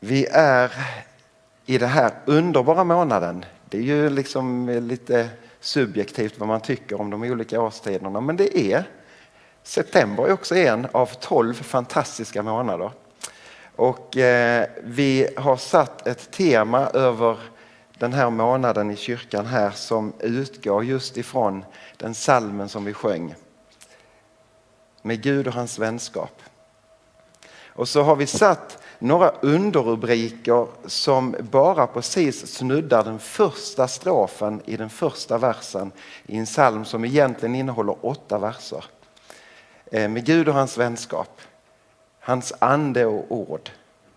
Vi är i den här underbara månaden. Det är ju liksom lite subjektivt vad man tycker om de olika årstiderna, men det är september är också en av tolv fantastiska månader. Och eh, vi har satt ett tema över den här månaden i kyrkan här som utgår just ifrån den salmen som vi sjöng. Med Gud och hans vänskap. Och så har vi satt några underrubriker som bara precis snuddar den första strofen i den första versen i en psalm som egentligen innehåller åtta verser. Eh, med Gud och hans vänskap, hans ande och ord,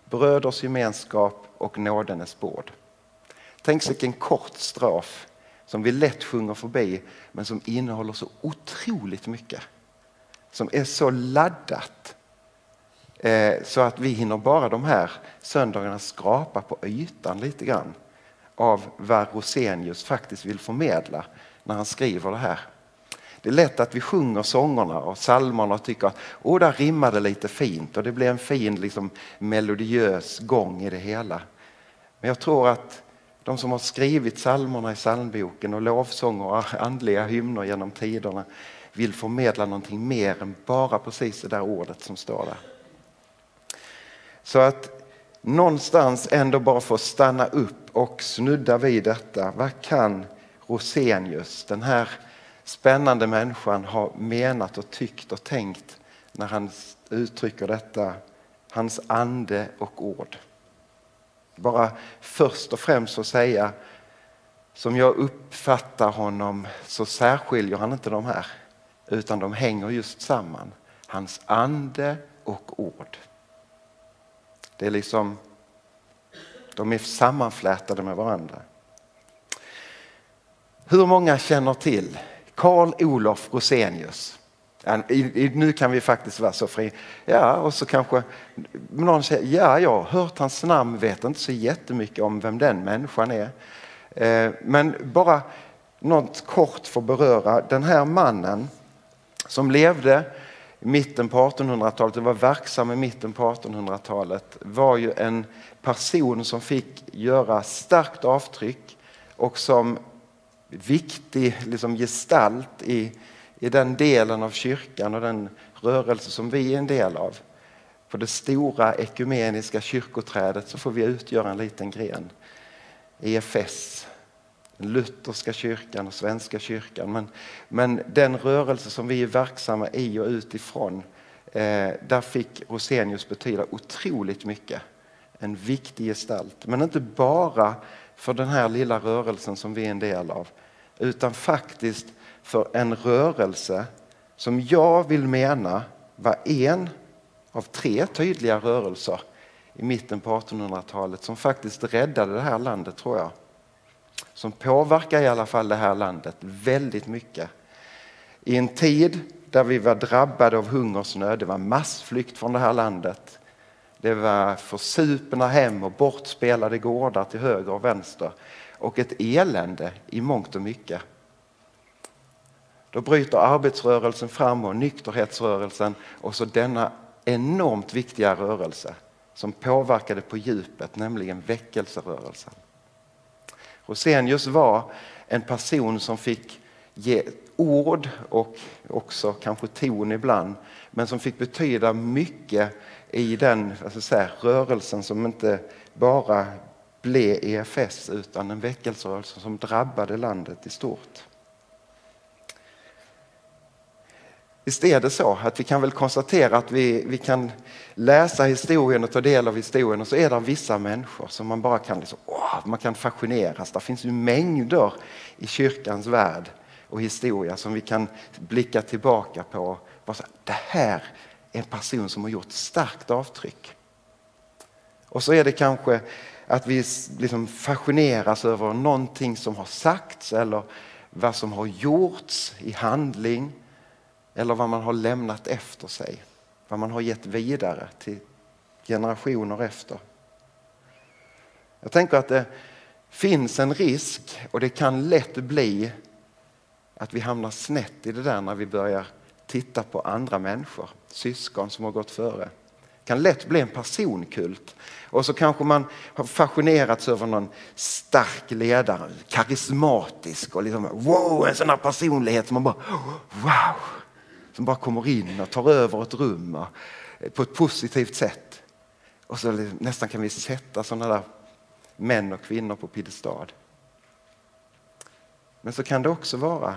bröders gemenskap och nådenes bord. Tänk vilken kort strof som vi lätt sjunger förbi men som innehåller så otroligt mycket. Som är så laddat Eh, så att vi hinner bara de här söndagarna skrapa på ytan lite grann av vad Rosenius faktiskt vill förmedla när han skriver det här. Det är lätt att vi sjunger sångerna och psalmerna och tycker att Åh, där rimmar det lite fint och det blir en fin liksom, melodiös gång i det hela. Men jag tror att de som har skrivit psalmerna i psalmboken och lovsånger och andliga hymner genom tiderna vill förmedla någonting mer än bara precis det där ordet som står där. Så att någonstans ändå bara få stanna upp och snudda vid detta. Vad kan Rosenius, den här spännande människan, ha menat och tyckt och tänkt när han uttrycker detta, hans ande och ord? Bara först och främst att säga, som jag uppfattar honom så särskiljer han inte de här, utan de hänger just samman. Hans ande och ord. Det är liksom, de är sammanflätade med varandra. Hur många känner till Karl Olof Rosenius? nu kan vi faktiskt vara så fri. Ja, och så kanske någon säger, ja, jag har hört hans namn, vet inte så jättemycket om vem den människan är. Eh, men bara något kort för att beröra den här mannen som levde mitten på 1800-talet, och var verksam i mitten på 1800-talet, var ju en person som fick göra starkt avtryck och som viktig liksom, gestalt i, i den delen av kyrkan och den rörelse som vi är en del av. På det stora ekumeniska kyrkoträdet så får vi utgöra en liten gren. EFS, den lutherska kyrkan och svenska kyrkan. Men, men den rörelse som vi är verksamma i och utifrån, eh, där fick Rosenius betyda otroligt mycket. En viktig gestalt, men inte bara för den här lilla rörelsen som vi är en del av, utan faktiskt för en rörelse som jag vill mena var en av tre tydliga rörelser i mitten på 1800-talet som faktiskt räddade det här landet tror jag som påverkar i alla fall det här landet väldigt mycket. I en tid där vi var drabbade av hungersnöd, det var massflykt från det här landet. Det var försupna hem och bortspelade gårdar till höger och vänster och ett elände i mångt och mycket. Då bryter arbetsrörelsen fram och nykterhetsrörelsen och så denna enormt viktiga rörelse som påverkade på djupet, nämligen väckelserörelsen. Rosenius var en person som fick ge ord och också kanske ton ibland, men som fick betyda mycket i den alltså säga, rörelsen som inte bara blev EFS utan en väckelserörelse som drabbade landet i stort. Visst är det så att vi kan väl konstatera att vi, vi kan läsa historien och ta del av historien och så är det vissa människor som man bara kan, liksom, åh, man kan fascineras. Det finns ju mängder i kyrkans värld och historia som vi kan blicka tillbaka på. Bara så, det här är en person som har gjort starkt avtryck. Och så är det kanske att vi liksom fascineras över någonting som har sagts eller vad som har gjorts i handling eller vad man har lämnat efter sig. Vad man har gett vidare till generationer efter. Jag tänker att det finns en risk och det kan lätt bli att vi hamnar snett i det där när vi börjar titta på andra människor, syskon som har gått före. Det kan lätt bli en personkult och så kanske man har fascinerats över någon stark ledare, karismatisk och liksom wow, en sån här personlighet som man bara wow, som bara kommer in och tar över ett rum på ett positivt sätt. Och så nästan kan vi sätta sådana där män och kvinnor på piedestal. Men så kan det också vara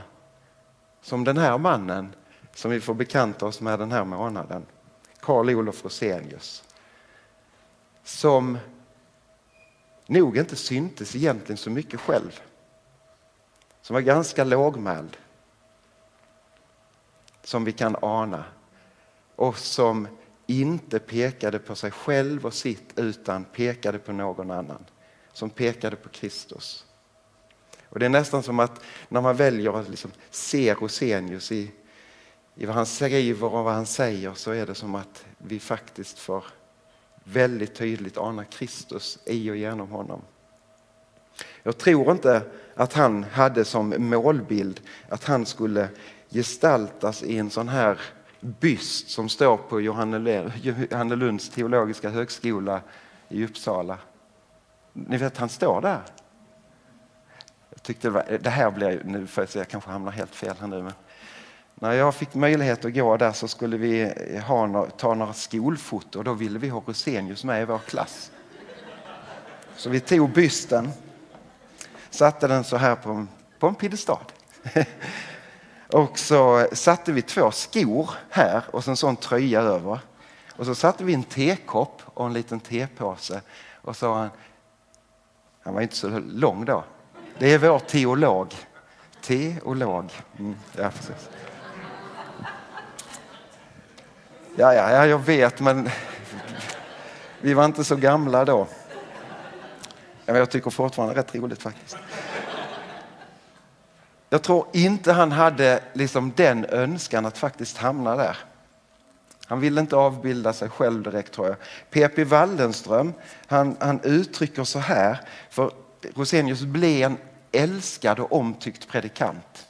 som den här mannen som vi får bekanta oss med den här månaden. Karl Olof Rosenius. Som nog inte syntes egentligen så mycket själv. Som var ganska lågmäld. Som vi kan ana. Och som inte pekade på sig själv och sitt utan pekade på någon annan. Som pekade på Kristus. Och Det är nästan som att när man väljer att liksom se Rosenius i, i vad han skriver och vad han säger så är det som att vi faktiskt får väldigt tydligt ana Kristus i och genom honom. Jag tror inte att han hade som målbild att han skulle gestaltas i en sån här byst som står på Johannelunds teologiska högskola i Uppsala. Ni vet, han står där. Jag tyckte det, var, det här blir, nu får jag se, jag kanske hamnar helt fel här nu, men när jag fick möjlighet att gå där så skulle vi ha, ta några skolfoto och då ville vi ha Rosenius med i vår klass. Så vi tog bysten, satte den så här på, på en piedestal. Och så satte vi två skor här och en sån tröja över. Och så satte vi en tekopp och en liten tepåse. Och sa han, han var inte så lång då. Det är vår teolog. Teolog. Mm, ja, precis. Ja, ja, ja, jag vet, men vi var inte så gamla då. Jag tycker fortfarande det är rätt roligt faktiskt. Jag tror inte han hade liksom den önskan att faktiskt hamna där. Han ville inte avbilda sig själv direkt tror jag. P.P. Waldenström han, han uttrycker så här, för Rosenius blev en älskad och omtyckt predikant.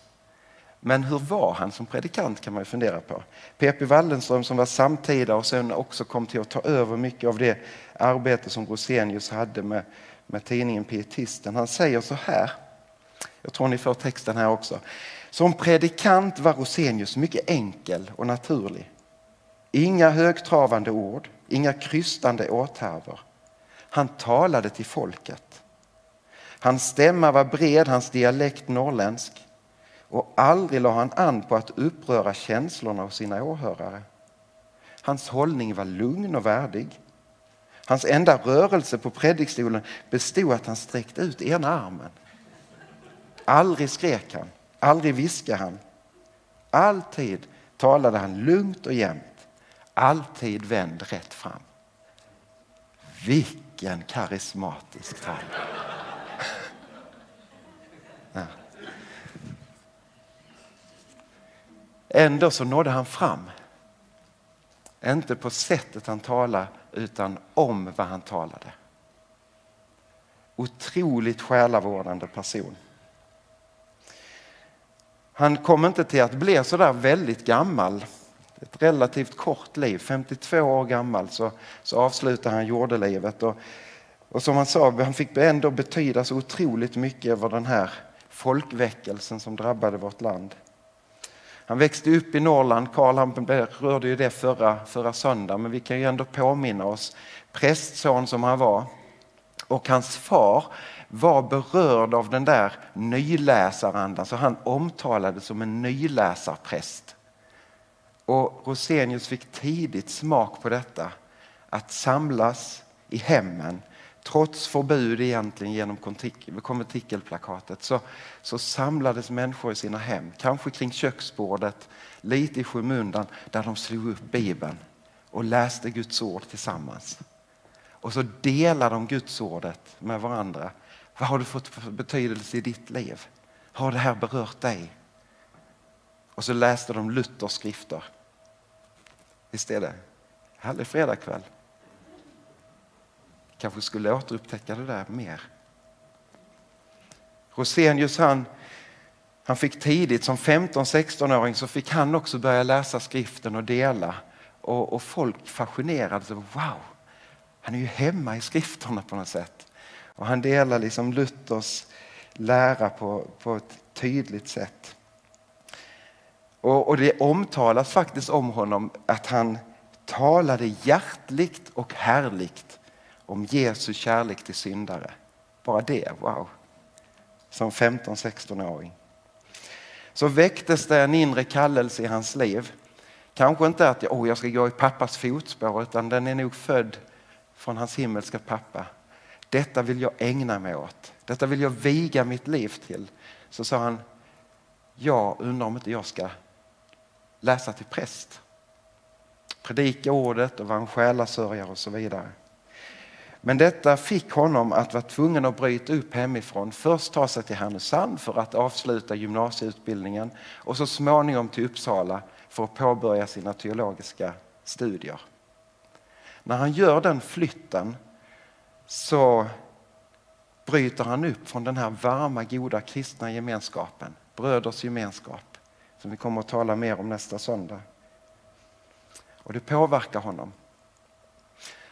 Men hur var han som predikant kan man ju fundera på. P.P. Waldenström som var samtida och sen också kom till att ta över mycket av det arbete som Rosenius hade med, med tidningen Pietisten. Han säger så här, jag tror ni får texten här också. Som predikant var Rosenius mycket enkel och naturlig. Inga högtravande ord, inga krystande åthärvor. Han talade till folket. Hans stämma var bred, hans dialekt norrländsk och aldrig la han an på att uppröra känslorna hos sina åhörare. Hans hållning var lugn och värdig. Hans enda rörelse på predikstolen bestod att han sträckte ut ena armen. Aldrig skrek han, aldrig viskade han. Alltid talade han lugnt och jämnt, alltid vänd rätt fram. Vilken karismatisk talare! Ja. Ändå så nådde han fram. Inte på sättet han talade utan om vad han talade. Otroligt själavårdande person. Han kom inte till att bli så där väldigt gammal. Ett relativt kort liv, 52 år gammal så, så avslutade han jordelivet. Och, och som han sa, han fick ändå betyda så otroligt mycket över den här folkväckelsen som drabbade vårt land. Han växte upp i Norrland, Karl han rörde ju det förra, förra söndagen, men vi kan ju ändå påminna oss prästson som han var. Och hans far var berörd av den där nyläsarandan så han omtalades som en nyläsarpräst. Och Rosenius fick tidigt smak på detta, att samlas i hemmen trots förbud egentligen genom konventikelplakatet så, så samlades människor i sina hem, kanske kring köksbordet, lite i skymundan där de slog upp Bibeln och läste Guds ord tillsammans. Och så delade de Guds ordet med varandra. Vad har du fått för betydelse i ditt liv? Har det här berört dig? Och så läste de Luthers skrifter. Visst är det? Härlig fredagkväll. Kanske skulle återupptäcka det där mer. Rosenius han, han fick tidigt, som 15-16-åring, så fick han också börja läsa skriften och dela. Och, och folk fascinerades. Wow, han är ju hemma i skrifterna på något sätt. Och han delar liksom Luthers lära på, på ett tydligt sätt. Och, och det omtalas faktiskt om honom att han talade hjärtligt och härligt om Jesu kärlek till syndare. Bara det, wow. Som 15-16-åring. Så väcktes det en inre kallelse i hans liv. Kanske inte att oh, jag ska gå i pappas fotspår utan den är nog född från hans himmelska pappa. Detta vill jag ägna mig åt. Detta vill jag viga mitt liv till. Så sa han, jag undrar om inte jag ska läsa till präst. Predika ordet och vara en själasörjare och så vidare. Men detta fick honom att vara tvungen att bryta upp hemifrån. Först ta sig till Härnösand för att avsluta gymnasieutbildningen och så småningom till Uppsala för att påbörja sina teologiska studier. När han gör den flytten så bryter han upp från den här varma, goda kristna gemenskapen, bröders gemenskap, som vi kommer att tala mer om nästa söndag. Och det påverkar honom.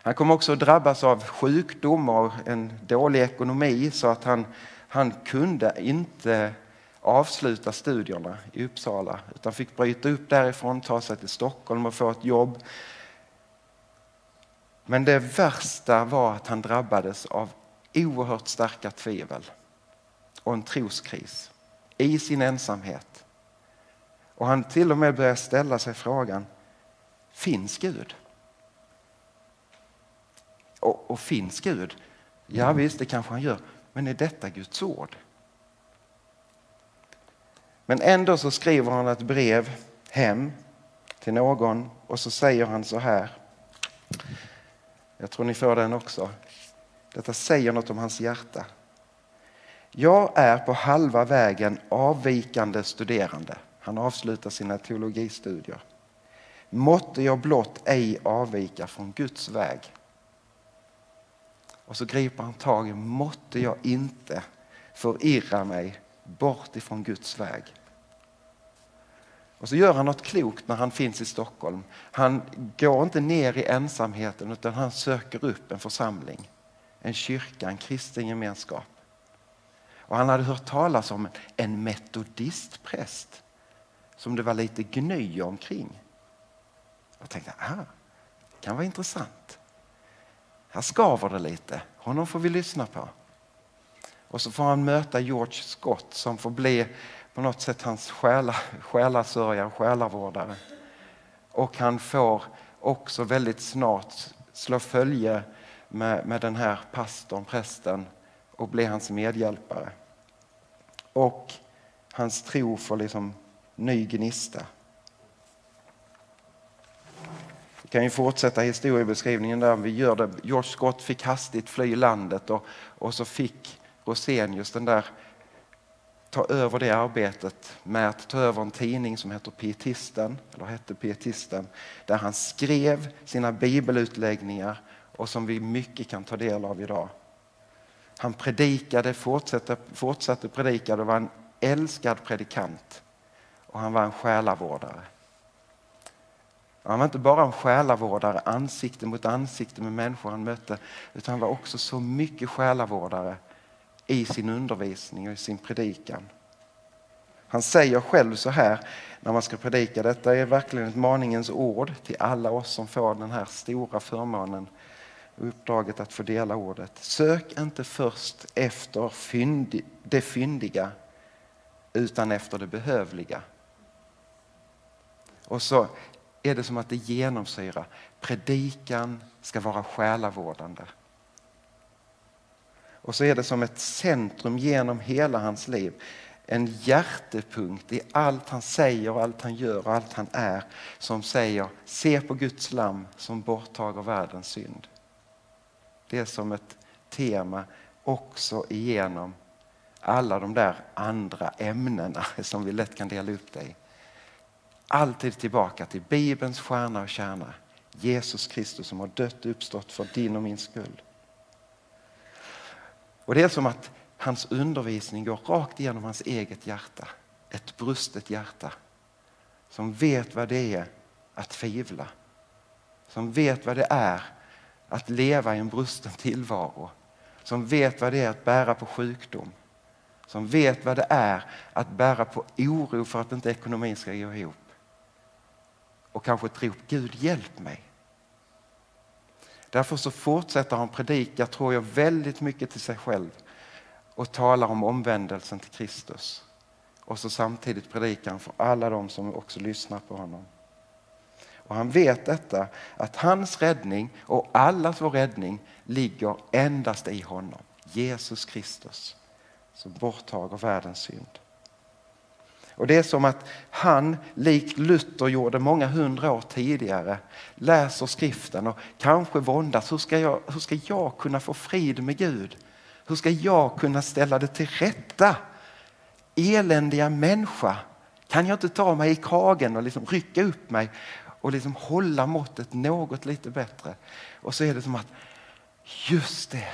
Han kommer också att drabbas av sjukdom och en dålig ekonomi så att han, han kunde inte avsluta studierna i Uppsala utan fick bryta upp därifrån, ta sig till Stockholm och få ett jobb. Men det värsta var att han drabbades av oerhört starka tvivel och en troskris i sin ensamhet. Och han till och med började ställa sig frågan, finns Gud? Och, och finns Gud? Ja visst, det kanske han gör. Men är detta Guds ord? Men ändå så skriver han ett brev hem till någon och så säger han så här. Jag tror ni får den också. Detta säger något om hans hjärta. Jag är på halva vägen avvikande studerande. Han avslutar sina teologistudier. Måtte jag blott ej avvika från Guds väg. Och så griper han tag i, måtte jag inte förirra mig bort ifrån Guds väg. Och så gör han något klokt när han finns i Stockholm. Han går inte ner i ensamheten utan han söker upp en församling. En kyrka, en kristen gemenskap. Och han hade hört talas om en metodistpräst som det var lite gny omkring. Jag tänkte, ah, det kan vara intressant. Här skaver det lite. Honom får vi lyssna på. Och så får han möta George Scott som får bli på något sätt hans själa, själasörjare, själavårdare. Och han får också väldigt snart slå följe med, med den här pastorn, prästen och bli hans medhjälpare. Och hans tro får liksom ny gnista. Vi kan ju fortsätta historiebeskrivningen där vi gör det. George Scott fick hastigt fly landet och, och så fick Rosenius den där ta över det arbetet med att ta över en tidning som heter Pietisten, eller hette Pietisten, där han skrev sina bibelutläggningar och som vi mycket kan ta del av idag. Han predikade, fortsatte, fortsatte predika och var en älskad predikant. Och han var en själavårdare. Han var inte bara en själavårdare ansikte mot ansikte med människor han mötte utan han var också så mycket själavårdare i sin undervisning och i sin predikan. Han säger själv så här när man ska predika. Detta är verkligen ett maningens ord till alla oss som får den här stora förmånen och uppdraget att få dela ordet. Sök inte först efter det fyndiga utan efter det behövliga. Och så är det som att det genomsyrar. Predikan ska vara själavårdande. Och så är det som ett centrum genom hela hans liv. en hjärtepunkt i allt han säger, allt han gör och allt han är som säger se på Guds lam som borttager världens synd. Det är som ett tema också igenom alla de där andra ämnena som vi lätt kan dela upp det i. Alltid tillbaka till Bibelns stjärna och kärna. Jesus Kristus som har dött och uppstått för din och min skull. Och Det är som att hans undervisning går rakt igenom hans eget hjärta. Ett brustet hjärta som vet vad det är att tvivla. Som vet vad det är att leva i en brusten tillvaro. Som vet vad det är att bära på sjukdom. Som vet vad det är att bära på oro för att inte ekonomin ska gå ihop. Och kanske tro, Gud hjälp mig. Därför så fortsätter han predika, tror jag, väldigt mycket till sig själv och talar om omvändelsen till Kristus. Och så samtidigt predikar han för alla de som också lyssnar på honom. Och han vet detta, att hans räddning och allas vår räddning ligger endast i honom. Jesus Kristus som borttager världens synd. Och Det är som att han, likt Luther gjorde många hundra år tidigare, läser skriften och kanske våndas. Hur ska jag, hur ska jag kunna få frid med Gud? Hur ska jag kunna ställa det till rätta? Eländiga människa, kan jag inte ta mig i kragen och liksom rycka upp mig och liksom hålla måttet något lite bättre? Och så är det som att, just det,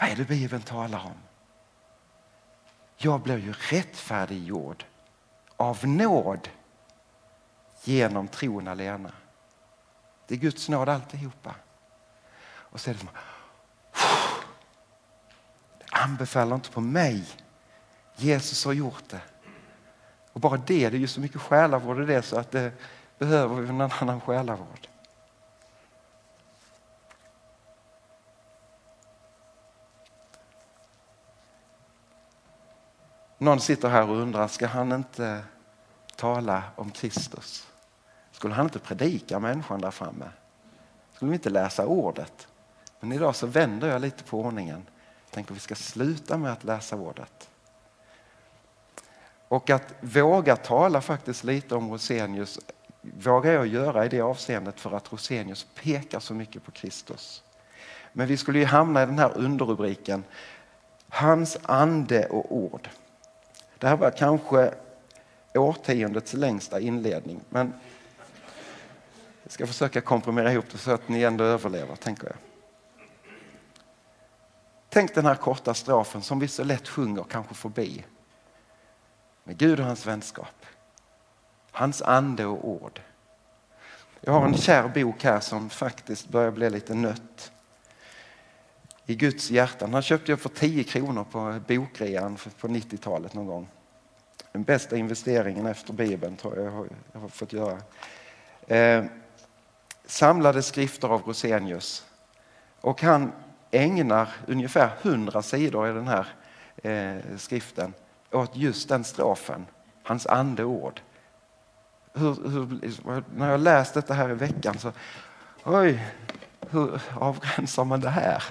vad är det Bibeln talar om? Jag blir ju rättfärdiggjord av nåd genom tron alena. Det är Guds nåd alltihopa. Och så är det som, det anbefaller inte på mig. Jesus har gjort det. Och bara det, det är ju så mycket själavård i det så att det behöver vi en annan själavård. Någon sitter här och undrar, ska han inte tala om Kristus? Skulle han inte predika människan där framme? Skulle vi inte läsa ordet? Men idag så vänder jag lite på ordningen. Jag tänker att vi ska sluta med att läsa ordet. Och att våga tala faktiskt lite om Rosenius vågar jag göra i det avseendet för att Rosenius pekar så mycket på Kristus. Men vi skulle ju hamna i den här underrubriken Hans ande och ord. Det här var kanske årtiondets längsta inledning. Men jag ska försöka komprimera ihop det så att ni ändå överlever, tänker jag. Tänk den här korta strofen som vi så lätt sjunger kanske förbi. Med Gud och hans vänskap. Hans ande och ord. Jag har en kär bok här som faktiskt börjar bli lite nött. I Guds hjärtan. Han köpte jag för 10 kronor på bokrean på 90-talet någon gång. Den bästa investeringen efter Bibeln tror jag jag har fått göra. Eh, samlade skrifter av Rosenius. Och han ägnar ungefär 100 sidor i den här eh, skriften åt just den strofen, hans andeord. Hur, hur, när jag läst detta här i veckan så, oj, hur avgränsar man det här?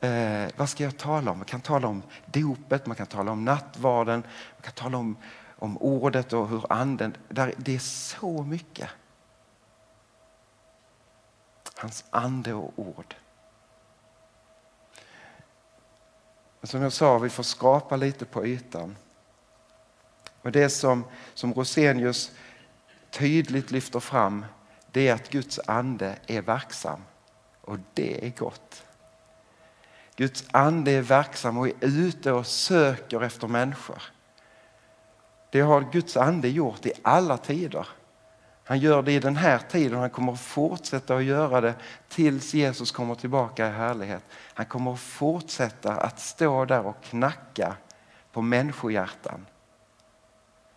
Eh, vad ska jag tala om? Man kan tala om dopet, man kan tala om nattvarden, man kan tala om, om ordet och hur anden... Där, det är så mycket. Hans ande och ord. Men som jag sa, vi får skapa lite på ytan. Och Det som, som Rosenius tydligt lyfter fram det är att Guds ande är verksam. Och det är gott. Guds ande är verksam och är ute och söker efter människor. Det har Guds ande gjort i alla tider. Han gör det i den här tiden och han kommer att fortsätta att göra det tills Jesus kommer tillbaka i härlighet. Han kommer att fortsätta att stå där och knacka på människohjärtan.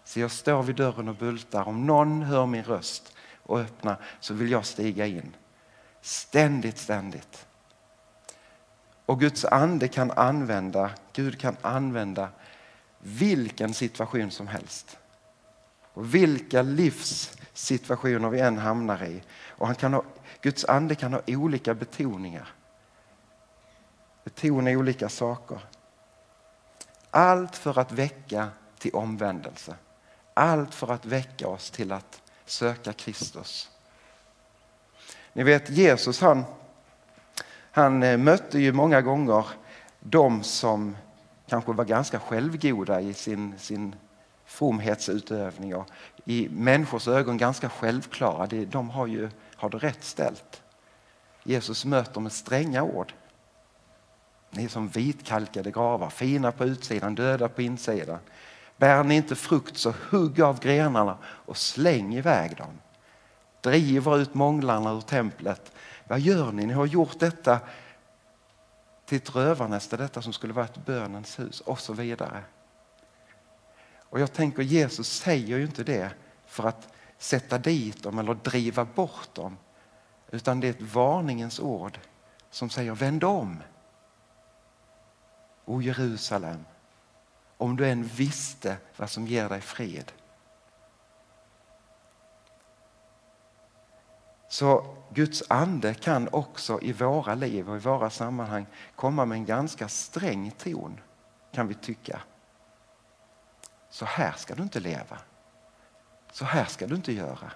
Så jag står vid dörren och bultar. Om någon hör min röst och öppnar så vill jag stiga in. Ständigt, ständigt. Och Guds ande kan använda, Gud kan använda vilken situation som helst. Och vilka livssituationer vi än hamnar i. Och han kan ha, Guds ande kan ha olika betoningar. Betona olika saker. Allt för att väcka till omvändelse. Allt för att väcka oss till att söka Kristus. Ni vet Jesus han, han eh, mötte ju många gånger de som kanske var ganska självgoda i sin, sin fromhetsutövning och i människors ögon ganska självklara. De har ju har det rätt ställt. Jesus möter med stränga ord. Ni är som vitkalkade gravar, fina på utsidan, döda på insidan. Bär ni inte frukt så hugg av grenarna och släng iväg dem. Driver ut månglarna ur templet. Vad gör ni? Ni har gjort detta till ett rövarnäste, detta som skulle vara ett bönens hus och så vidare. Och jag tänker Jesus säger ju inte det för att sätta dit dem eller driva bort dem. Utan det är ett varningens ord som säger vänd om. O Jerusalem, om du än visste vad som ger dig fred. Så Guds ande kan också i våra liv och i våra sammanhang komma med en ganska sträng ton, kan vi tycka. Så här ska du inte leva. Så här ska du inte göra.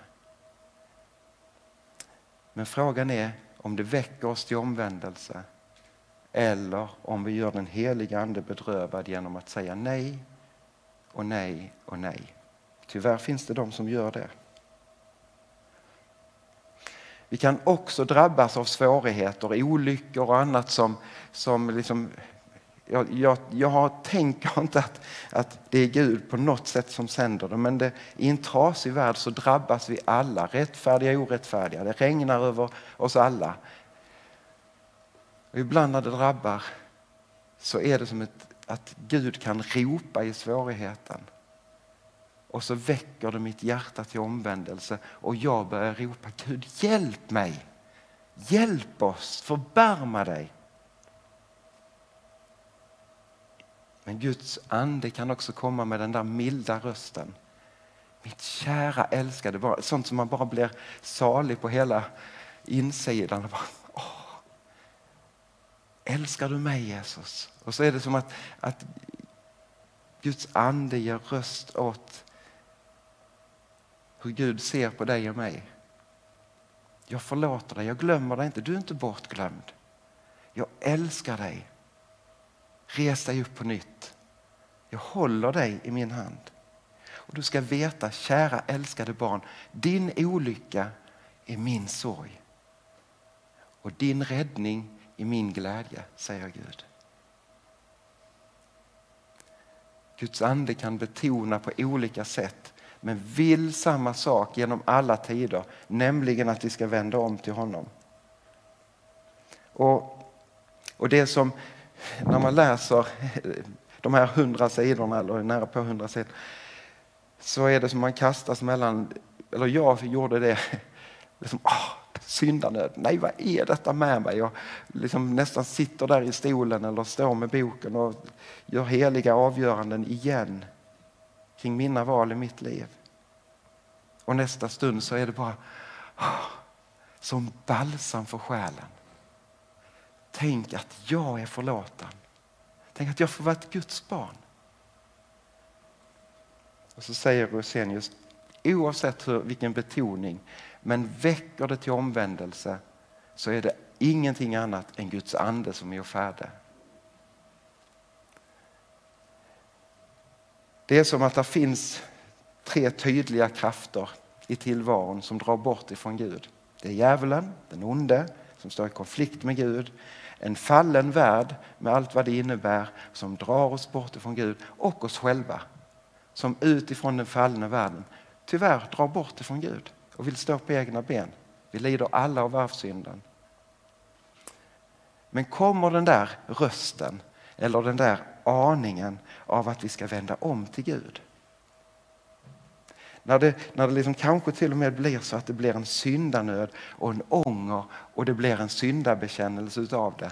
Men frågan är om det väcker oss till omvändelse eller om vi gör den heliga Ande bedrövad genom att säga nej och nej och nej. Tyvärr finns det de som gör det. Vi kan också drabbas av svårigheter, olyckor och annat som, som liksom jag, jag, jag tänker inte att, att det är Gud på något sätt som sänder det, men det, i en trasig värld så drabbas vi alla, rättfärdiga och orättfärdiga. Det regnar över oss alla. Och ibland när det drabbar så är det som ett, att Gud kan ropa i svårigheten. Och så väcker det mitt hjärta till omvändelse och jag börjar ropa Gud hjälp mig! Hjälp oss! Förbarma dig! Men Guds ande kan också komma med den där milda rösten. Mitt kära älskade, barn, sånt som man bara blir salig på hela insidan. Bara, åh, älskar du mig Jesus? Och så är det som att, att Guds ande ger röst åt hur Gud ser på dig och mig. Jag förlåter dig, jag glömmer dig inte, du är inte bortglömd. Jag älskar dig. Res dig upp på nytt. Jag håller dig i min hand. Och Du ska veta, kära älskade barn, din olycka är min sorg. Och din räddning är min glädje, säger Gud. Guds ande kan betona på olika sätt men vill samma sak genom alla tider, nämligen att vi ska vända om till honom. Och, och det som när man läser de här hundra sidorna, eller nära på hundra sidor, så är det som man kastas mellan, eller jag gjorde det, liksom, åh, syndanöd, nej vad är detta med mig? Jag liksom nästan sitter där i stolen eller står med boken och gör heliga avgöranden igen kring mina val i mitt liv. Och nästa stund så är det bara ah, som balsam för själen. Tänk att jag är förlåten. Tänk att jag får vara ett Guds barn. Och så säger Rosenius, oavsett hur, vilken betoning, men väcker det till omvändelse så är det ingenting annat än Guds ande som gör färde. Det är som att det finns tre tydliga krafter i tillvaron som drar bort ifrån Gud. Det är djävulen, den onde, som står i konflikt med Gud en fallen värld med allt vad det innebär som drar oss bort ifrån Gud och oss själva som utifrån den fallna världen tyvärr drar bort ifrån Gud och vill stå på egna ben. Vi lider alla av arvsynden. Men kommer den där rösten eller den där aningen av att vi ska vända om till Gud när det, när det liksom kanske till och med blir så att det blir en syndanöd och en ånger och det blir en syndabekännelse utav det.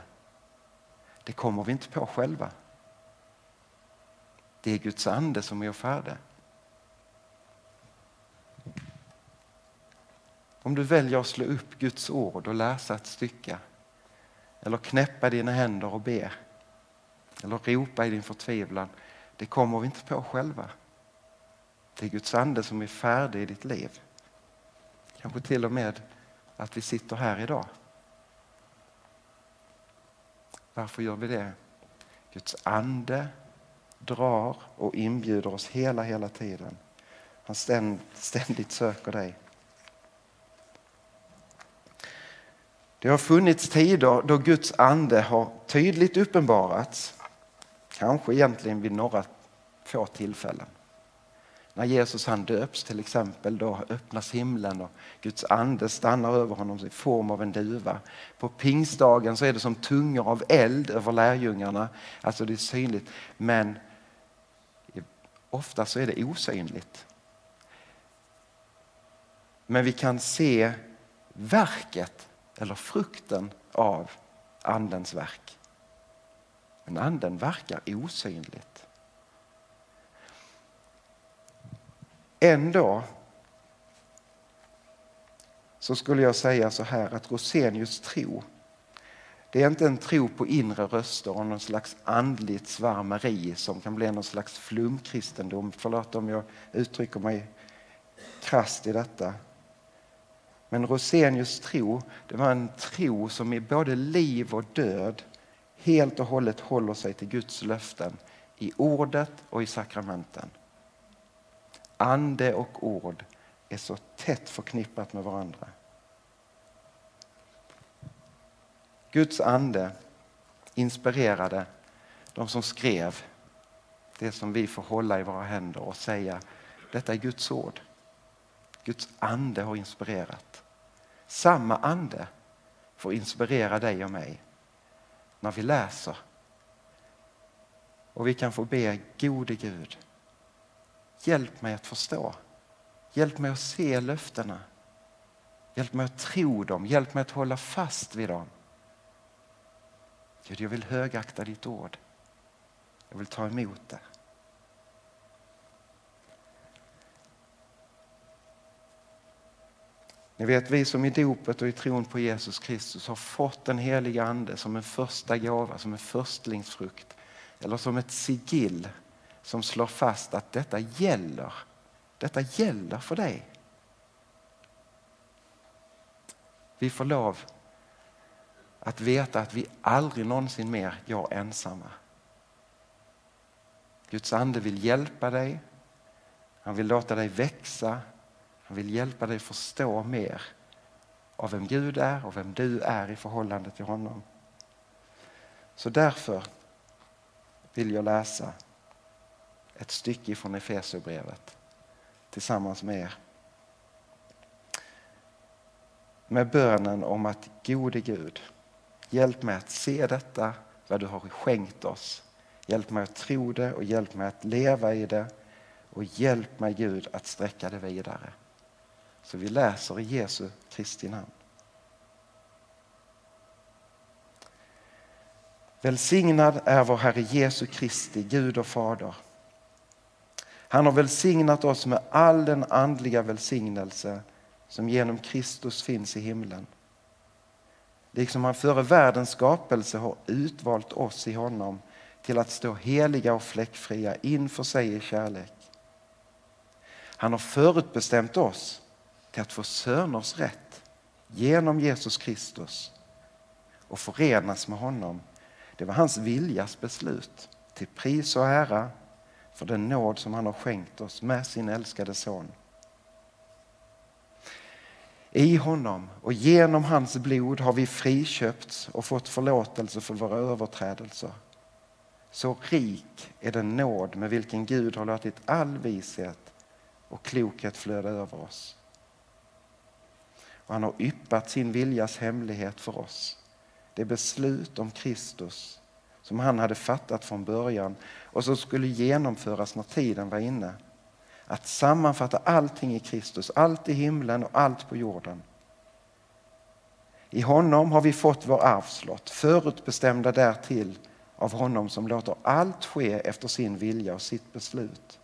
Det kommer vi inte på själva. Det är Guds ande som är färdig. Om du väljer att slå upp Guds ord och läsa ett stycke eller knäppa dina händer och be eller ropa i din förtvivlan, det kommer vi inte på själva. Det är Guds ande som är färdig i ditt liv. Kanske till och med att vi sitter här idag. Varför gör vi det? Guds ande drar och inbjuder oss hela, hela tiden. Han ständigt söker dig. Det har funnits tider då Guds ande har tydligt uppenbarats. Kanske egentligen vid några få tillfällen. När Jesus han döps till exempel, då öppnas himlen och Guds ande stannar över honom i form av en duva. På pingstdagen så är det som tungor av eld över lärjungarna. Alltså det är synligt, men ofta så är det osynligt. Men vi kan se verket eller frukten av andens verk. Men anden verkar osynligt. Ändå så skulle jag säga så här att Rosenius tro det är inte en tro på inre röster och någon slags andligt svärmeri som kan bli någon slags flumkristendom. Förlåt om jag uttrycker mig krasst i detta. Men Rosenius tro, det var en tro som i både liv och död helt och hållet håller sig till Guds löften i ordet och i sakramenten. Ande och ord är så tätt förknippat med varandra. Guds ande inspirerade de som skrev det som vi får hålla i våra händer och säga detta är Guds ord. Guds ande har inspirerat. Samma ande får inspirera dig och mig när vi läser. Och vi kan få be gode Gud, hjälp mig att förstå. Hjälp mig att se löftena. Hjälp mig att tro dem, hjälp mig att hålla fast vid dem. Gud, jag vill högakta ditt ord. Jag vill ta emot det. Ni vet, vi som i dopet och i tron på Jesus Kristus har fått den heliga Ande som en första gåva, som en förstlingsfrukt eller som ett sigill som slår fast att detta gäller. Detta gäller för dig. Vi får lov att veta att vi aldrig någonsin mer går ensamma. Guds ande vill hjälpa dig. Han vill låta dig växa. Han vill hjälpa dig förstå mer av vem Gud är och vem du är i förhållande till honom. Så därför vill jag läsa ett stycke från Efesierbrevet tillsammans med er. Med bönen om att gode Gud Hjälp mig att se detta, vad du har skänkt oss. Hjälp mig att tro det och hjälp mig att leva i det. Och hjälp mig Gud att sträcka det vidare. Så vi läser i Jesu Kristi namn. Välsignad är vår Herre Jesu Kristi Gud och Fader. Han har välsignat oss med all den andliga välsignelse som genom Kristus finns i himlen liksom han före världens skapelse har utvalt oss i honom till att stå heliga och fläckfria inför sig i kärlek. Han har förutbestämt oss till att få söners rätt genom Jesus Kristus och förenas med honom. Det var hans viljas beslut till pris och ära för den nåd som han har skänkt oss med sin älskade son. I honom och genom hans blod har vi friköpts och fått förlåtelse för våra överträdelser. Så rik är den nåd med vilken Gud har låtit all vishet och klokhet flöda över oss. Och han har yppat sin viljas hemlighet för oss. Det beslut om Kristus som han hade fattat från början och som skulle genomföras när tiden var inne att sammanfatta allting i Kristus, allt i himlen och allt på jorden. I honom har vi fått vår arvslott, förutbestämda därtill av honom som låter allt ske efter sin vilja och sitt beslut.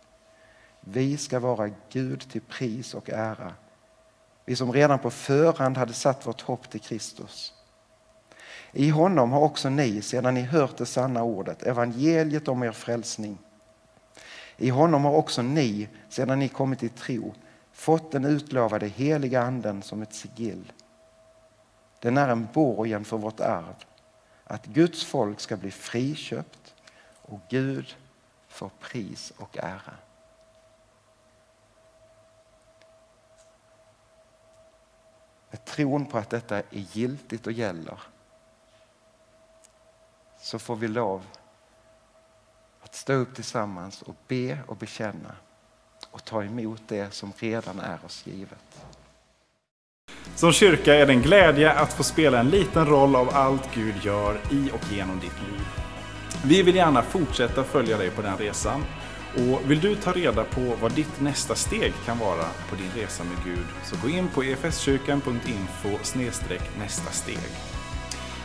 Vi ska vara Gud till pris och ära. Vi som redan på förhand hade satt vårt hopp till Kristus. I honom har också ni, sedan ni hört det sanna ordet, evangeliet om er frälsning, I honom har också ni, sedan ni kommit till tro, fått den utlovade heliga anden som ett sigill. Den är en borgen för vårt arv, att Guds folk ska bli friköpt och Gud får pris och ära. Med tron på att detta är giltigt och gäller så får vi lov att stå upp tillsammans och be och bekänna och ta emot det som redan är oss givet. Som kyrka är det en glädje att få spela en liten roll av allt Gud gör i och genom ditt liv. Vi vill gärna fortsätta följa dig på den resan. Och vill du ta reda på vad ditt nästa steg kan vara på din resa med Gud så gå in på efskyrkan.info nästa steg.